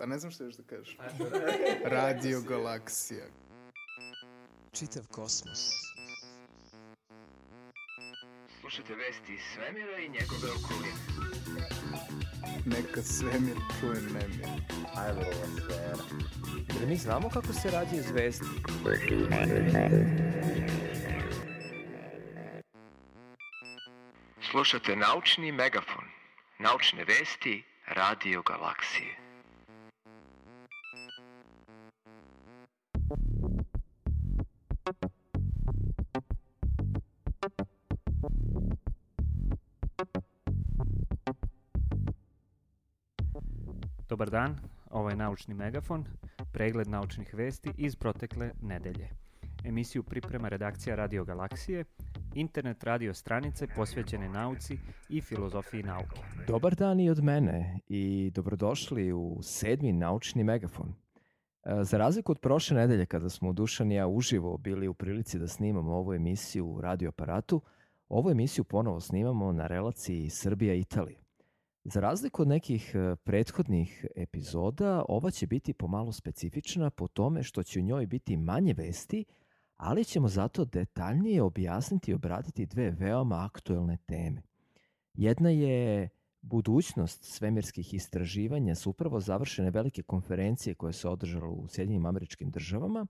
Pa ne znam što još da kažeš. Radio Galaksija. Čitav kosmos. Slušajte vesti iz svemira i njegove okoline. Neka svemir čuje nemir. Ajmo sfera. Jer mi znamo kako se rađaju zvezde. Slušate naučni megafon. Naučne vesti Radio Galaksije. Dobar dan, ovo je Naučni megafon, pregled naučnih vesti iz protekle nedelje. Emisiju priprema redakcija Radio Galaksije, internet radio stranice posvećene nauci i filozofiji nauke. Dobar dan i od mene i dobrodošli u sedmi naučni megafon. E, Za razliku od prošle nedelje kada smo Dušan i ja uživo bili u prilici da snimamo ovu emisiju u radioaparatu, ovu emisiju ponovo snimamo na relaciji Srbija-Italija. Za razliku od nekih e, prethodnih epizoda, ova će biti pomalo specifična po tome što će u njoj biti manje vesti, ali ćemo zato detaljnije objasniti i obraditi dve veoma aktuelne teme. Jedna je budućnost svemirskih istraživanja s upravo završene velike konferencije koje se održala u Sjedinim američkim državama,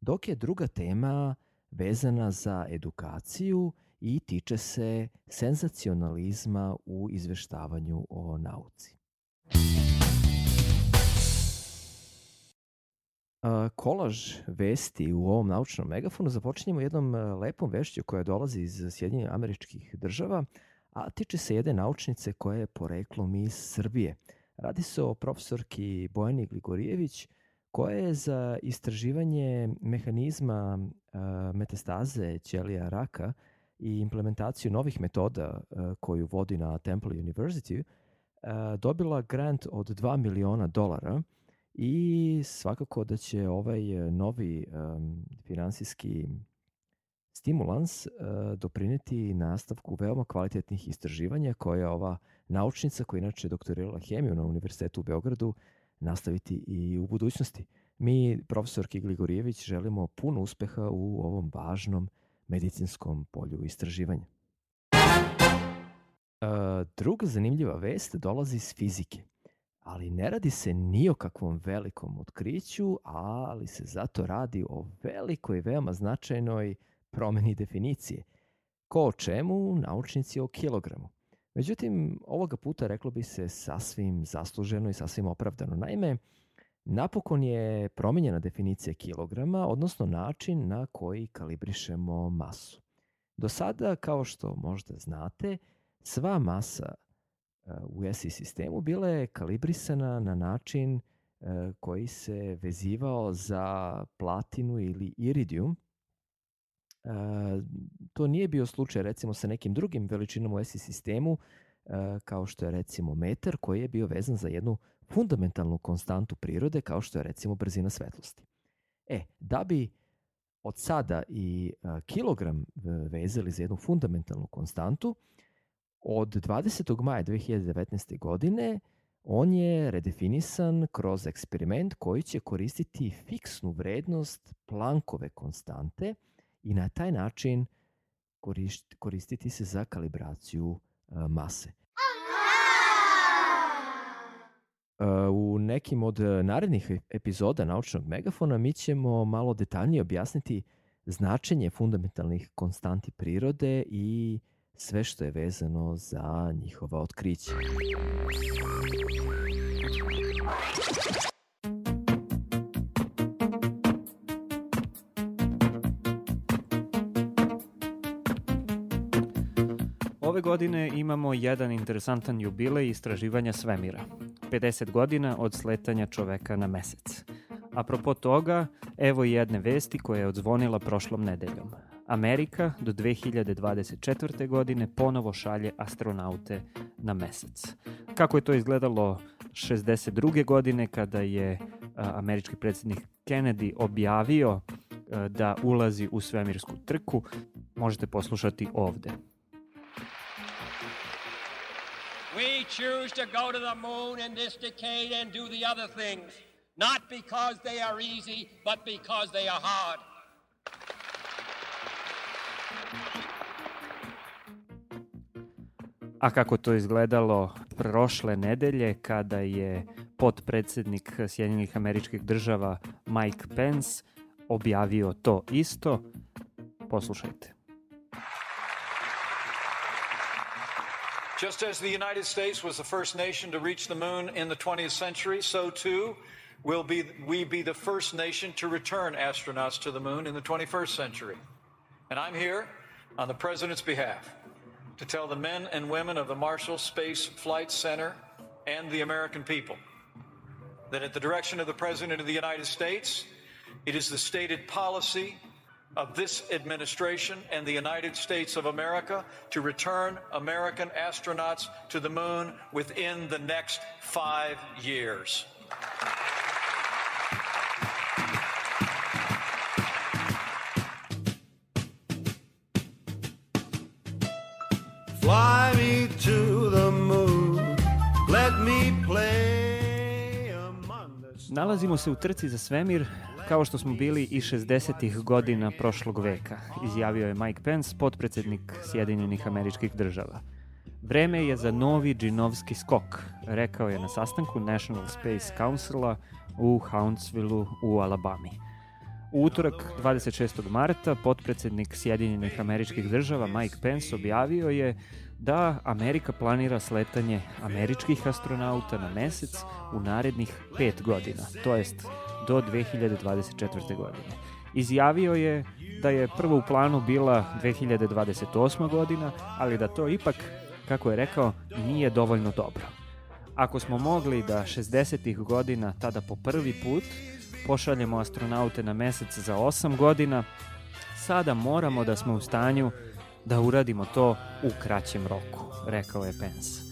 dok je druga tema vezana za edukaciju i tiče se senzacionalizma u izveštavanju o nauci. Kolaž vesti u ovom naučnom megafonu započinjemo jednom e, lepom vešću koja dolazi iz Sjedinjenih američkih država, a tiče se jedne naučnice koja je poreklom iz Srbije. Radi se o profesorki Bojani Gligorijević, koja je za istraživanje mehanizma a, metastaze ćelija raka i implementaciju novih metoda a, koju vodi na Temple University a, dobila grant od 2 miliona dolara i svakako da će ovaj e, novi finansijski stimulans doprineti nastavku veoma kvalitetnih istraživanja koje ova naučnica koja inače doktorirala hemiju na Univerzitetu u Beogradu nastaviti i u budućnosti. Mi, profesorki Gligorijević, želimo puno uspeha u ovom važnom medicinskom polju istraživanja. Uh, druga zanimljiva vest dolazi iz fizike ali ne radi se ni o kakvom velikom otkriću, ali se zato radi o velikoj, veoma značajnoj promeni definicije. Ko o čemu, naučnici o kilogramu. Međutim, ovoga puta reklo bi se sasvim zasluženo i sasvim opravdano. Naime, napokon je promenjena definicija kilograma, odnosno način na koji kalibrišemo masu. Do sada, kao što možda znate, sva masa u ESI sistemu bila je kalibrisana na način e, koji se vezivao za platinu ili iridijum. E, to nije bio slučaj recimo sa nekim drugim veličinom u ESI sistemu, e, kao što je recimo metar koji je bio vezan za jednu fundamentalnu konstantu prirode kao što je recimo brzina svetlosti. E, da bi od sada i kilogram vezali za jednu fundamentalnu konstantu, Od 20. maja 2019. godine on je redefinisan kroz eksperiment koji će koristiti fiksnu vrednost Plankove konstante i na taj način koristiti se za kalibraciju mase. U nekim od narednih epizoda naučnog megafona mi ćemo malo detaljnije objasniti značenje fundamentalnih konstanti prirode i sve što je vezano za njihova otkrića. Ove godine imamo jedan interesantan jubilej istraživanja svemira. 50 godina od sletanja čoveka na mesec. Apropo toga, evo i jedne vesti koja je odzvonila prošlom nedeljom. Amerika do 2024. godine ponovo šalje astronaute na mesec. Kako je to izgledalo 62. godine kada je američki predsjednik Kennedy objavio da ulazi u svemirsku trku, možete poslušati ovde. We choose to go to the moon in this decade and do the other things, not because they are easy, but because they are hard. A kako to izgledalo prošle nedelje kada je potpredsednik Sjedinjenih američkih država Mike Pence objavio to isto, poslušajte. Just as the United States was the first nation to reach the moon in the 20th century, so too will be, we be the first nation to return astronauts to the moon in the 21st century. And I'm here on the President's behalf to tell the men and women of the Marshall Space Flight Center and the American people that at the direction of the President of the United States, it is the stated policy of this administration and the United States of America to return American astronauts to the moon within the next five years. Fly me to the moon. Let me play among the Nalazimo se u trci za svemir kao što smo bili i 60. godina prošlog veka, izjavio je Mike Pence, potpredsednik Sjedinjenih američkih država. Vreme je za novi džinovski skok, rekao je na sastanku National Space Councila u Huntsville u Alabami. U utorak 26. marta potpredsednik Sjedinjenih američkih država Mike Pence objavio je da Amerika planira sletanje američkih astronauta na mesec u narednih pet godina, to jest do 2024. godine. Izjavio je da je prvo u planu bila 2028. godina, ali da to ipak, kako je rekao, nije dovoljno dobro. Ako smo mogli da 60. godina tada po prvi put pošaljemo astronaute na mesec za 8 godina, sada moramo da smo u stanju da uradimo to u kraćem roku, rekao je Pence.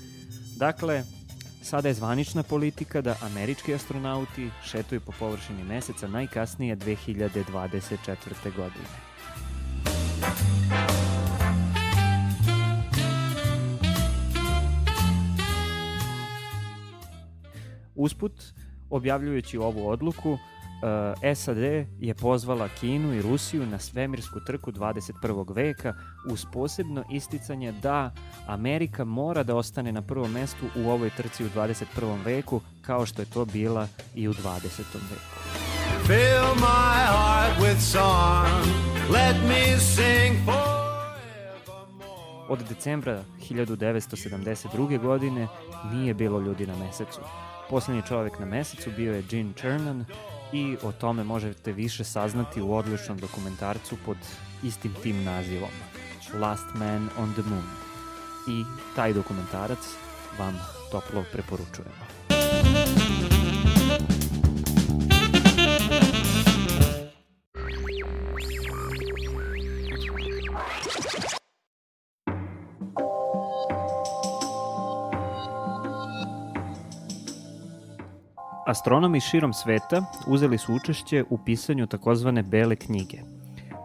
Dakle, sada je zvanična politika da američki astronauti šetuju po površini meseca najkasnije 2024. godine. Usput, objavljujući ovu odluku, uh, SAD je pozvala Kinu i Rusiju na svemirsku trku 21. veka uz posebno isticanje da Amerika mora da ostane na prvom mestu u ovoj trci u 21. veku kao što je to bila i u 20. veku. Fill my heart with song. Let me sing forevermore. Od decembra 1972. godine nije bilo ljudi na mesecu. Poslednji čovek na mesecu bio je Gene Cernan i o tome možete više saznati u odličnom dokumentarcu pod istim tim nazivom Last Man on the Moon. I taj dokumentarac vam toplo preporučujemo. Astronomi širom sveta uzeli su učešće u pisanju takozvane bele knjige,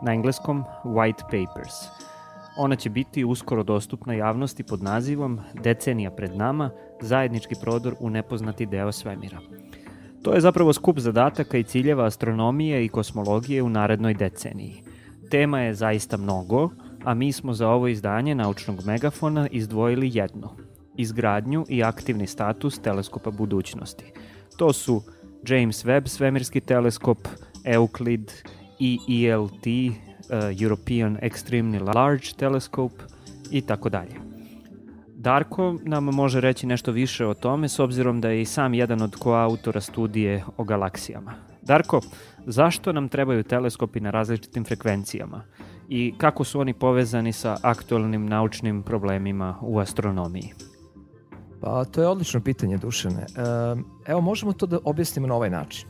na engleskom White Papers. Ona će biti uskoro dostupna javnosti pod nazivom Decenija pred nama, zajednički prodor u nepoznati deo svemira. To je zapravo skup zadataka i ciljeva astronomije i kosmologije u narednoj deceniji. Tema je zaista mnogo, a mi smo za ovo izdanje naučnog megafona izdvojili jedno – izgradnju i aktivni status teleskopa budućnosti – To su James Webb svemirski teleskop, Euclid i ELT, uh, European Extremely Large Telescope i tako dalje. Darko nam može reći nešto više o tome s obzirom da je i sam jedan od koautora studije o galaksijama. Darko, zašto nam trebaju teleskopi na različitim frekvencijama i kako su oni povezani sa aktualnim naučnim problemima u astronomiji? Pa to je odlično pitanje, Dušane. Evo, možemo to da objasnimo na ovaj način.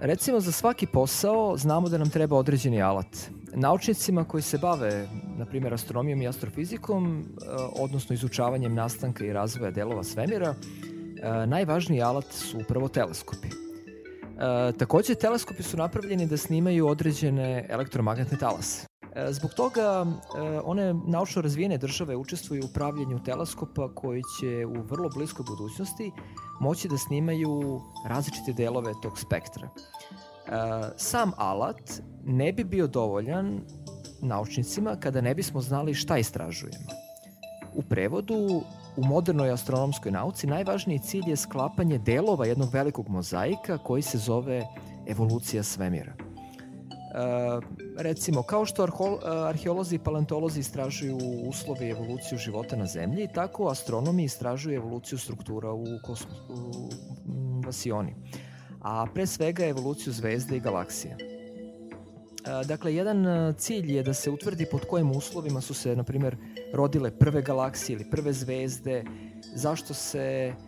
Recimo, za svaki posao znamo da nam treba određeni alat. Naučnicima koji se bave, na primjer, astronomijom i astrofizikom, odnosno izučavanjem nastanka i razvoja delova svemira, najvažniji alat su upravo teleskopi. takođe, teleskopi su napravljeni da snimaju određene elektromagnetne talase. E, Zbog toga e, one naučno razvijene države učestvuju u upravljanju teleskopa koji će u vrlo bliskoj budućnosti moći da snimaju različite delove tog spektra. E, Sam alat ne bi bio dovoljan naučnicima kada ne bismo znali šta istražujemo. U prevodu, u modernoj astronomskoj nauci najvažniji cilj je sklapanje delova jednog velikog mozaika koji se zove evolucija svemira. E, recimo, kao što arho, arheolozi i paleontolozi istražuju uslove i evoluciju života na Zemlji, tako astronomi istražuju evoluciju struktura u, kosmo, u m, vasioni, a pre svega evoluciju zvezde i galaksije. E, Dakle, jedan cilj je da se utvrdi pod kojim uslovima su se, na primjer, rodile prve galaksije ili prve zvezde, zašto se e,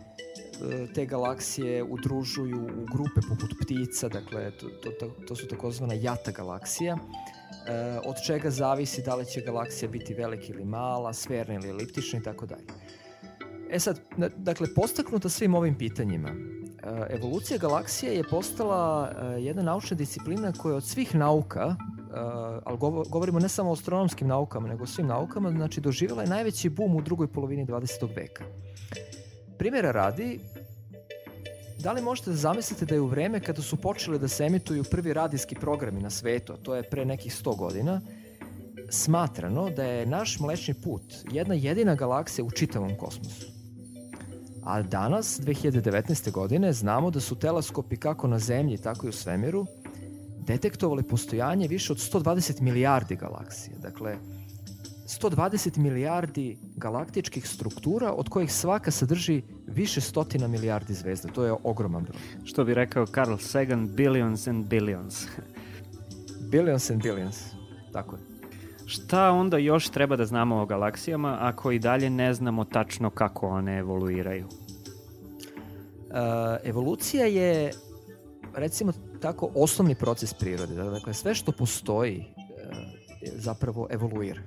te galaksije udružuju u grupe poput ptica, dakle, to, to, to, su takozvana jata galaksija, e, od čega zavisi da li će galaksija biti velika ili mala, sferna ili eliptična i tako dalje. E sad, dakle, postaknuta svim ovim pitanjima, e, evolucija galaksije je postala jedna naučna disciplina koja od svih nauka, ali govo- govorimo ne samo o astronomskim naukama, nego o svim naukama, znači doživjela je najveći bum u drugoj polovini 20. veka. Primjera radi, da li možete da zamislite da je u vreme kada su počeli da se emituju prvi radijski programi na svetu, a to je pre nekih 100 godina, smatrano da je naš mlečni put jedna jedina galaksija u čitavom kosmosu. A danas, 2019. godine, znamo da su teleskopi kako na Zemlji, tako i u svemiru detektovali postojanje više od 120 milijardi galaksija. Dakle, 120 milijardi galaktičkih struktura od kojih svaka sadrži više stotina milijardi zvezda. To je ogroman broj. Što bi rekao Carl Sagan, billions and billions. Billions and billions. Tako je. Šta onda još treba da znamo o galaksijama ako i dalje ne znamo tačno kako one evoluiraju? Uh, evolucija je, recimo tako, osnovni proces prirode. Dakle, sve što postoji uh, zapravo evoluira.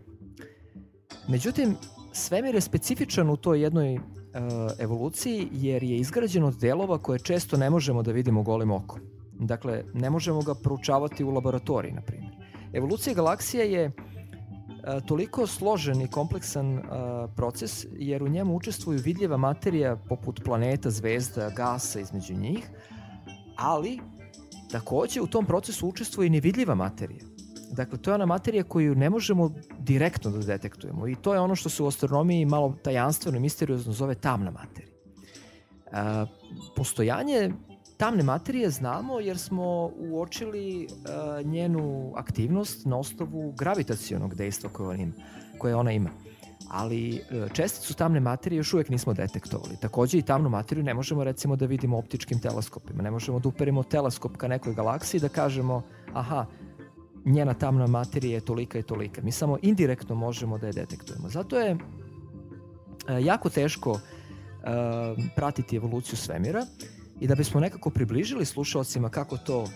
Međutim, svemir je specifičan u toj jednoj uh, evoluciji jer je izgrađen od delova koje često ne možemo da vidimo golim okom. Dakle, ne možemo ga proučavati u laboratoriji, na primjer. Evolucija galaksije je a, toliko složen i kompleksan a, proces jer u njemu učestvuju vidljiva materija poput planeta, zvezda, gasa između njih, ali takođe u tom procesu učestvuje i nevidljiva materija. Dakle, to je ona materija koju ne možemo direktno da detektujemo i to je ono što se u astronomiji malo tajanstveno i misteriozno zove tamna materija. A, postojanje tamne materije znamo jer smo uočili a, njenu aktivnost na osnovu gravitacionog dejstva koje ona ima. Koje ona ima. Ali e, česticu tamne materije još uvek nismo detektovali. Takođe i tamnu materiju ne možemo recimo da vidimo optičkim teleskopima. Ne možemo da uperimo teleskop ka nekoj galaksiji da kažemo aha, njena tamna materija je tolika i tolika. Mi samo indirektno možemo da je detektujemo. Zato je e, jako teško e, pratiti evoluciju svemira i da bismo nekako približili slušalcima kako to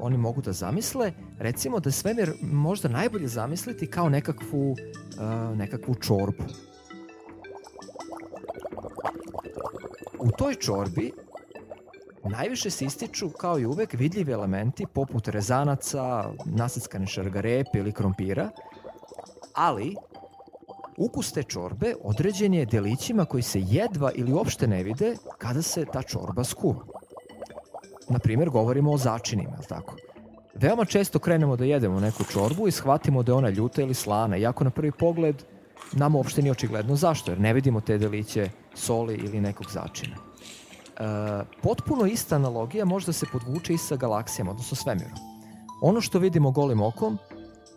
oni mogu da zamisle, recimo da svemir možda najbolje zamisliti kao nekakvu, uh, nekakvu čorbu. U toj čorbi najviše se ističu kao i uvek vidljivi elementi poput rezanaca, naseckane šargarepe ili krompira, ali ukus te čorbe određen je delićima koji se jedva ili uopšte ne vide kada se ta čorba skuva. Na primjer, govorimo o začinima, je tako? Veoma često krenemo da jedemo neku čorbu i shvatimo da je ona ljuta ili slana, iako na prvi pogled nam uopšte nije očigledno zašto, jer ne vidimo te deliće soli ili nekog začina. E, potpuno ista analogija možda se podvuče i sa galaksijama, odnosno svemirom. Ono što vidimo golim okom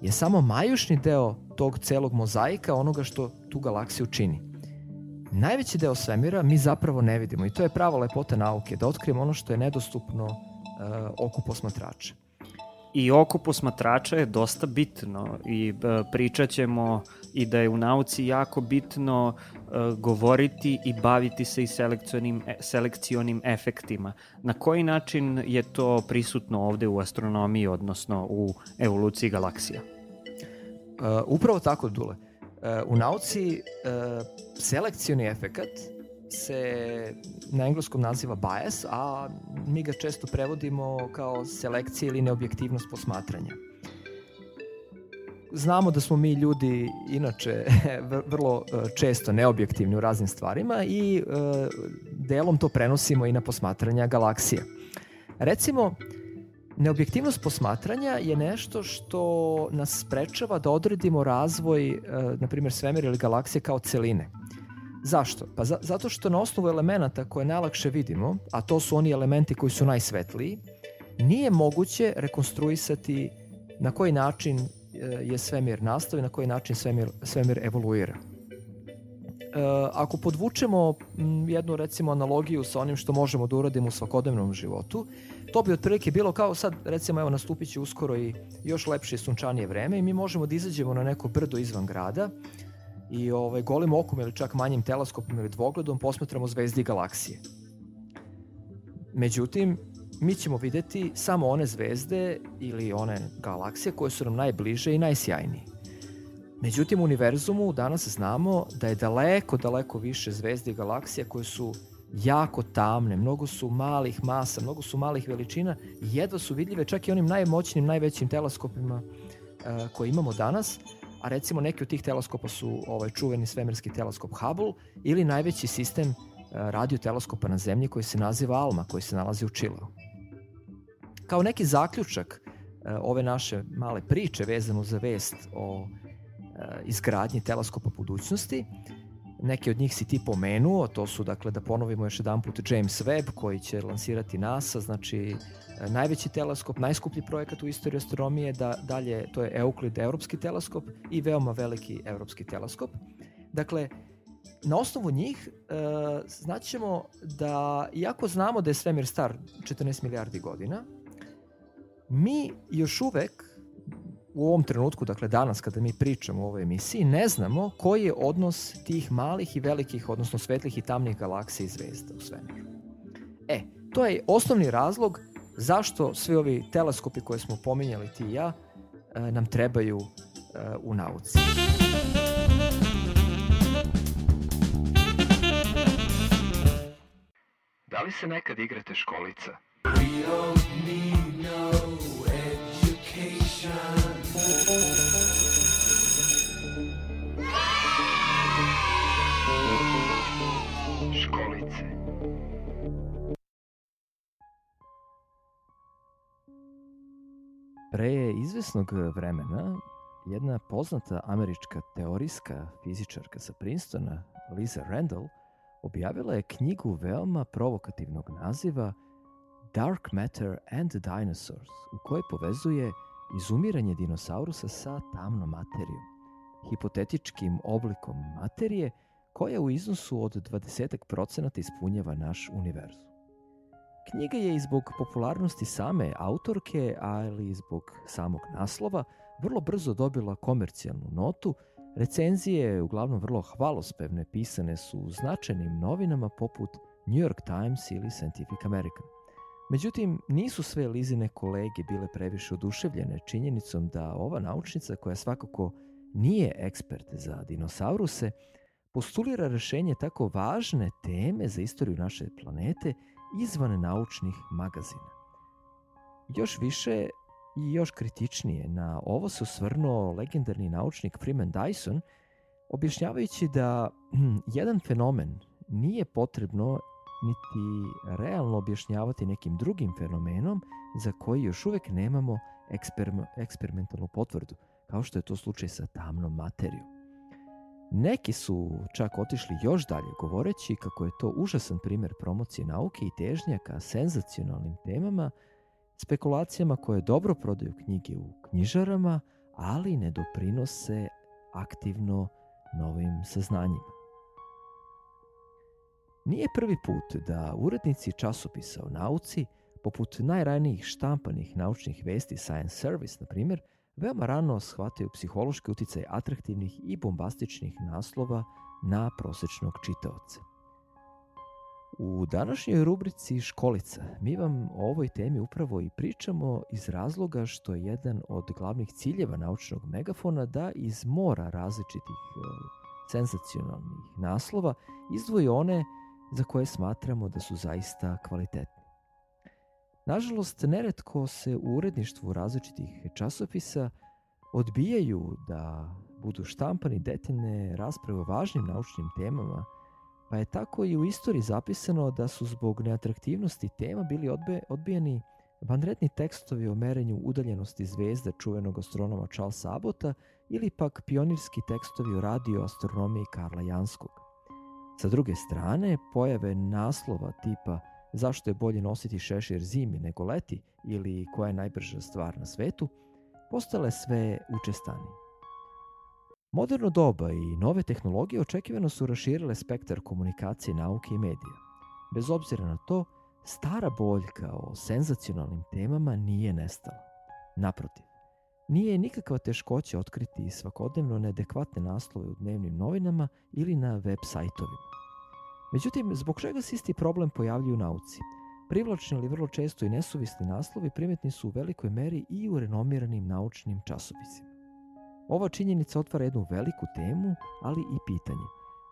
je samo majušni deo tog celog mozaika onoga što tu galaksiju čini. Najveći deo svemira mi zapravo ne vidimo i to je prava lepota nauke, da otkrijemo ono što je nedostupno uh, oku posmatrača. I oko posmatrača je dosta bitno i e, pričat ćemo i da je u nauci jako bitno e, govoriti i baviti se i selekcionim, e, selekcionim efektima. Na koji način je to prisutno ovde u astronomiji, odnosno u evoluciji galaksija? Uh, upravo tako, Dule. Uh, u nauci uh, selekcioni efekat se na engleskom naziva bias, a mi ga često prevodimo kao selekcija ili neobjektivnost posmatranja. znamo da smo mi ljudi inače vr- vrlo e, često neobjektivni u raznim stvarima i e, delom to prenosimo i na posmatranja galaksije. Recimo, neobjektivnost posmatranja je nešto što nas sprečava da odredimo razvoj, e, na primjer, svemira ili galaksije kao celine. Zašto? Pa za, zato što na osnovu elemenata koje najlakše vidimo, a to su oni elementi koji su najsvetliji, nije moguće rekonstruisati na koji način e, je svemir nastao i na koji način svemir, svemir evoluira. E, ako podvučemo jednu recimo analogiju sa onim što možemo da uradimo u svakodnevnom životu, to bi otprilike bilo kao sad recimo evo nastupit će uskoro i još lepše sunčanije vreme i mi možemo da izađemo na neko brdo izvan grada i ovaj, golim okom ili čak manjim teleskopom ili dvogledom posmatramo zvezde i galaksije. Međutim, mi ćemo videti samo one zvezde ili one galaksije koje su nam najbliže i najsjajnije. Međutim, u univerzumu danas znamo da je daleko, daleko više zvezde i galaksija koje su jako tamne, mnogo su malih masa, mnogo su malih veličina jedva su vidljive čak i onim najmoćnim, najvećim teleskopima uh, koje imamo danas, a recimo neki od tih teleskopa su ovaj čuveni svemirski teleskop Hubble ili najveći sistem uh, radioteleskopa na zemlji koji se naziva ALMA, koji se nalazi u Čileu. Kao neki zaključak uh, ove naše male priče vezano za vest o izgradnji teleskopa budućnosti, Neke od njih si ti pomenuo, to su, dakle, da ponovimo još jedan put James Webb koji će lansirati NASA, znači najveći teleskop, najskuplji projekat u istoriji astronomije, da dalje to je Euclid evropski teleskop i veoma veliki evropski teleskop. Dakle, na osnovu njih e, znaćemo da, iako znamo da je svemir star 14 milijardi godina, mi još uvek u ovom trenutku, dakle danas kada mi pričamo o ovoj emisiji, ne znamo koji je odnos tih malih i velikih, odnosno svetlih i tamnih galaksija i zvezda u svemiru. E, to je osnovni razlog zašto svi ovi teleskopi koje smo pominjali ti i ja nam trebaju u nauci. Da li se nekad igrate školica? We don't need Pre izvesnog vremena jedna poznata američka teorijska fizičarka sa Princetona, Lisa Randall, objavila je knjigu veoma provokativnog naziva Dark Matter and Dinosaurs, u kojoj povezuje izumiranje dinosaurusa sa tamnom materijom, hipotetičkim oblikom materije koja u iznosu od 20% ispunjava naš univerzum. Knjiga je i zbog popularnosti same autorke, ali i zbog samog naslova, vrlo brzo dobila komercijalnu notu, recenzije, uglavnom vrlo hvalospevne, pisane su u značajnim novinama poput New York Times ili Scientific American. Međutim, nisu sve Lizine kolege bile previše oduševljene činjenicom da ova naučnica, koja svakako nije ekspert za dinosauruse, postulira rešenje tako važne teme za istoriju naše planete izvan naučnih magazina. Još više i još kritičnije na ovo se osvrnuo legendarni naučnik Freeman Dyson, objašnjavajući da hm, jedan fenomen nije potrebno niti realno objašnjavati nekim drugim fenomenom za koji još uvek nemamo eksperim eksperimentalnu potvrdu, kao što je to slučaj sa tamnom materijom. Neki su čak otišli još dalje govoreći kako je to užasan primer promocije nauke i težnja ka senzacionalnim temama, spekulacijama koje dobro prodaju knjige u knjižarama, ali ne doprinose aktivno novim saznanjima. Nije prvi put da urednici časopisa o nauci, poput najranijih štampanih naučnih vesti Science Service, na primjer, veoma rano shvataju psihološki uticaj atraktivnih i bombastičnih naslova na prosečnog čitaoca. U današnjoj rubrici Školica mi vam o ovoj temi upravo i pričamo iz razloga što je jedan od glavnih ciljeva naučnog megafona da iz mora različitih e, senzacionalnih naslova izdvoji one za koje smatramo da su zaista kvalitetni. Nažalost, neretko se u uredništvu različitih časopisa odbijaju da budu štampani detaljne rasprave o važnim naučnim temama, pa je tako i u istoriji zapisano da su zbog neatraktivnosti tema bili odbe, odbijeni vanredni tekstovi o merenju udaljenosti zvezda čuvenog astronoma Charlesa Abbota ili pak pionirski tekstovi o radioastronomiji Karla Janskog. Sa druge strane, pojave naslova tipa zašto je bolje nositi šešir zimi nego leti ili koja je najbrža stvar na svetu, postale sve učestanije. Moderno doba i nove tehnologije očekivano su raširile spektar komunikacije, nauke i medija. Bez obzira na to, stara boljka o senzacionalnim temama nije nestala. Naprotiv, nije nikakva teškoća otkriti svakodnevno neadekvatne naslove u dnevnim novinama ili na web sajtovima. Međutim, zbog čega se isti problem pojavljuju u nauci? Privlačni ali vrlo često i nesuvisni naslovi primetni su u velikoj meri i u renomiranim naučnim časopisima. Ova činjenica otvara jednu veliku temu, ali i pitanje.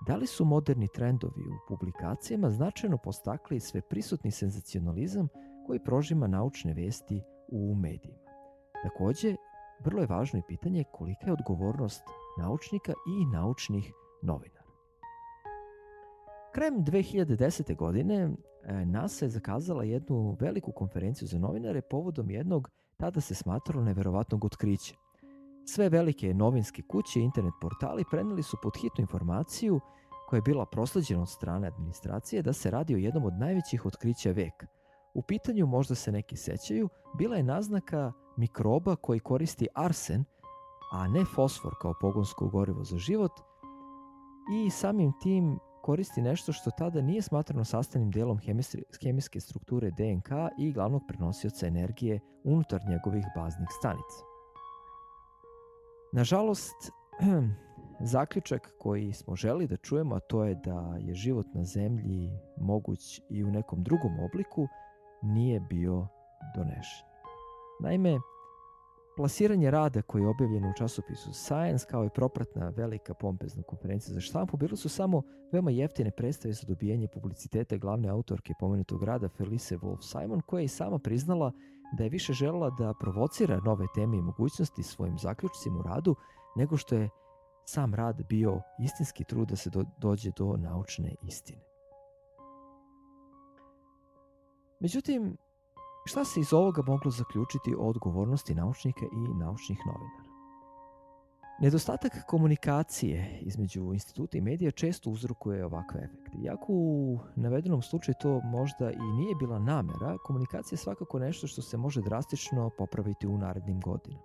Da li su moderni trendovi u publikacijama značajno postakli sve prisutni senzacionalizam koji prožima naučne vesti u medijima? Takođe, vrlo je važno i pitanje kolika je odgovornost naučnika i naučnih novinara. Krajem 2010. godine e, NASA je zakazala jednu veliku konferenciju za novinare povodom jednog tada se smatralo neverovatnog otkrića. Sve velike novinske kuće i internet portali preneli su pod hitnu informaciju koja je bila prosleđena od strane administracije da se radi o jednom od najvećih otkrića veka. U pitanju, možda se neki sećaju, bila je naznaka mikroba koji koristi arsen, a ne fosfor kao pogonsko gorivo za život i samim tim koristi nešto što tada nije smatrano sastavnim delom hemijske strukture DNK i glavnog prenosioca energije unutar njegovih baznih stanica. Nažalost, zaključak koji smo želi da čujemo, a to je da je život na zemlji moguć i u nekom drugom obliku, nije bio donešen. Naime, Plasiranje rada koji je objavljen u časopisu Science kao i propratna velika pompezna konferencija za štampu bili su samo veoma jeftine predstave za dobijanje publiciteta glavne autorke pomenutog rada Felice Wolf Simon koja je i sama priznala da je više želela da provocira nove teme i mogućnosti svojim zaključcima u radu nego što je sam rad bio istinski trud da se do, dođe do naučne istine. Međutim, Šta se iz ovoga moglo zaključiti o odgovornosti naučnika i naučnih novinara? Nedostatak komunikacije između instituta i medija često uzrokuje ovakve efekte. Iako u navedenom slučaju to možda i nije bila namera, komunikacija je svakako nešto što se može drastično popraviti u narednim godinama.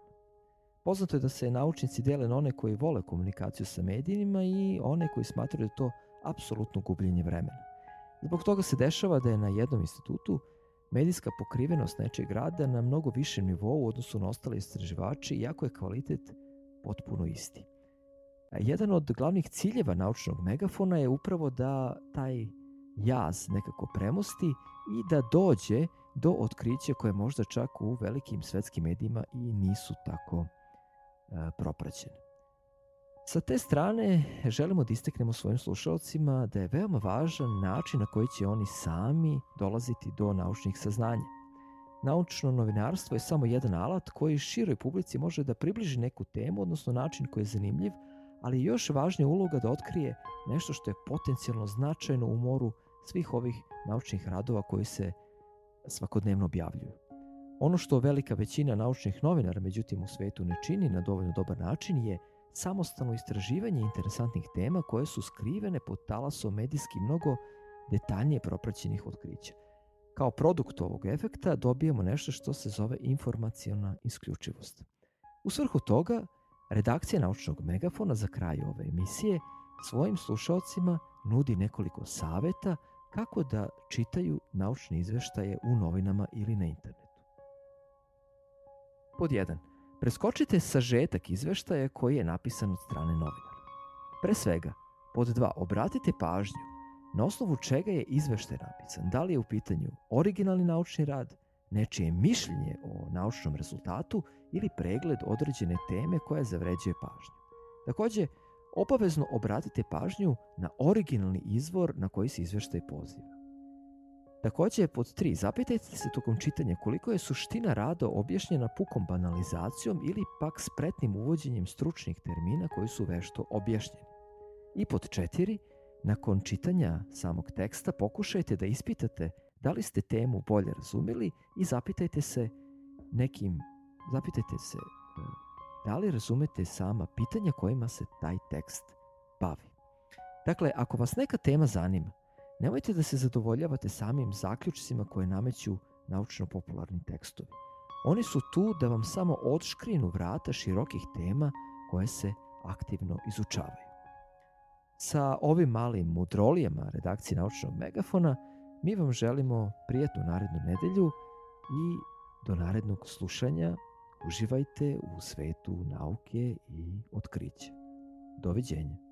Poznato je da se naučnici dele na one koji vole komunikaciju sa medijima i one koji smatraju da to apsolutno gubljenje vremena. Zbog toga se dešava da je na jednom institutu medijska pokrivenost nečeg rada na mnogo višem nivou u odnosu na ostale istraživače, iako je kvalitet potpuno isti. Jedan od glavnih ciljeva naučnog megafona je upravo da taj jaz nekako premosti i da dođe do otkrića koje možda čak u velikim svetskim medijima i nisu tako e, propraćene. Sa te strane želimo da isteknemo svojim slušalcima da je veoma važan način na koji će oni sami dolaziti do naučnih saznanja. Naučno novinarstvo je samo jedan alat koji široj publici može da približi neku temu, odnosno način koji je zanimljiv, ali još važnija uloga da otkrije nešto što je potencijalno značajno u moru svih ovih naučnih radova koji se svakodnevno objavljuju. Ono što velika većina naučnih novinara međutim u svetu ne čini na dovoljno dobar način je samostalno istraživanje interesantnih tema koje su skrivene pod talasom medijski mnogo detaljnije propraćenih otkrića. Kao produkt ovog efekta dobijemo nešto što se zove informacijona isključivost. U svrhu toga, redakcija naučnog megafona za kraj ove emisije svojim slušalcima nudi nekoliko saveta kako da čitaju naučne izveštaje u novinama ili na internetu. Pod 1 Preskočite sažetak izveštaja koji je napisan od strane novinara. Pre svega, pod dva, obratite pažnju na osnovu čega je izveštaj napisan. Da li je u pitanju originalni naučni rad, nečije mišljenje o naučnom rezultatu ili pregled određene teme koja zavređuje pažnju. Takođe, obavezno obratite pažnju na originalni izvor na koji se izveštaj poziva. Takođe, pod 3. Zapitajte se tokom čitanja koliko je suština rada objašnjena pukom banalizacijom ili pak spretnim uvođenjem stručnih termina koji su vešto objašnjeni. I pod 4. Nakon čitanja samog teksta pokušajte da ispitate da li ste temu bolje razumeli i zapitajte se nekim, zapitajte se e, da li razumete sama pitanja kojima se taj tekst bavi. Dakle, ako vas neka tema zanima, nemojte da se zadovoljavate samim zaključcima koje nameću naučno-popularni tekstovi. Oni su tu da vam samo odškrinu vrata širokih tema koje se aktivno izučavaju. Sa ovim malim mudrolijama redakcije naučnog megafona mi vam želimo prijatnu narednu nedelju i do narednog slušanja uživajte u svetu nauke i otkrića. Doviđenja.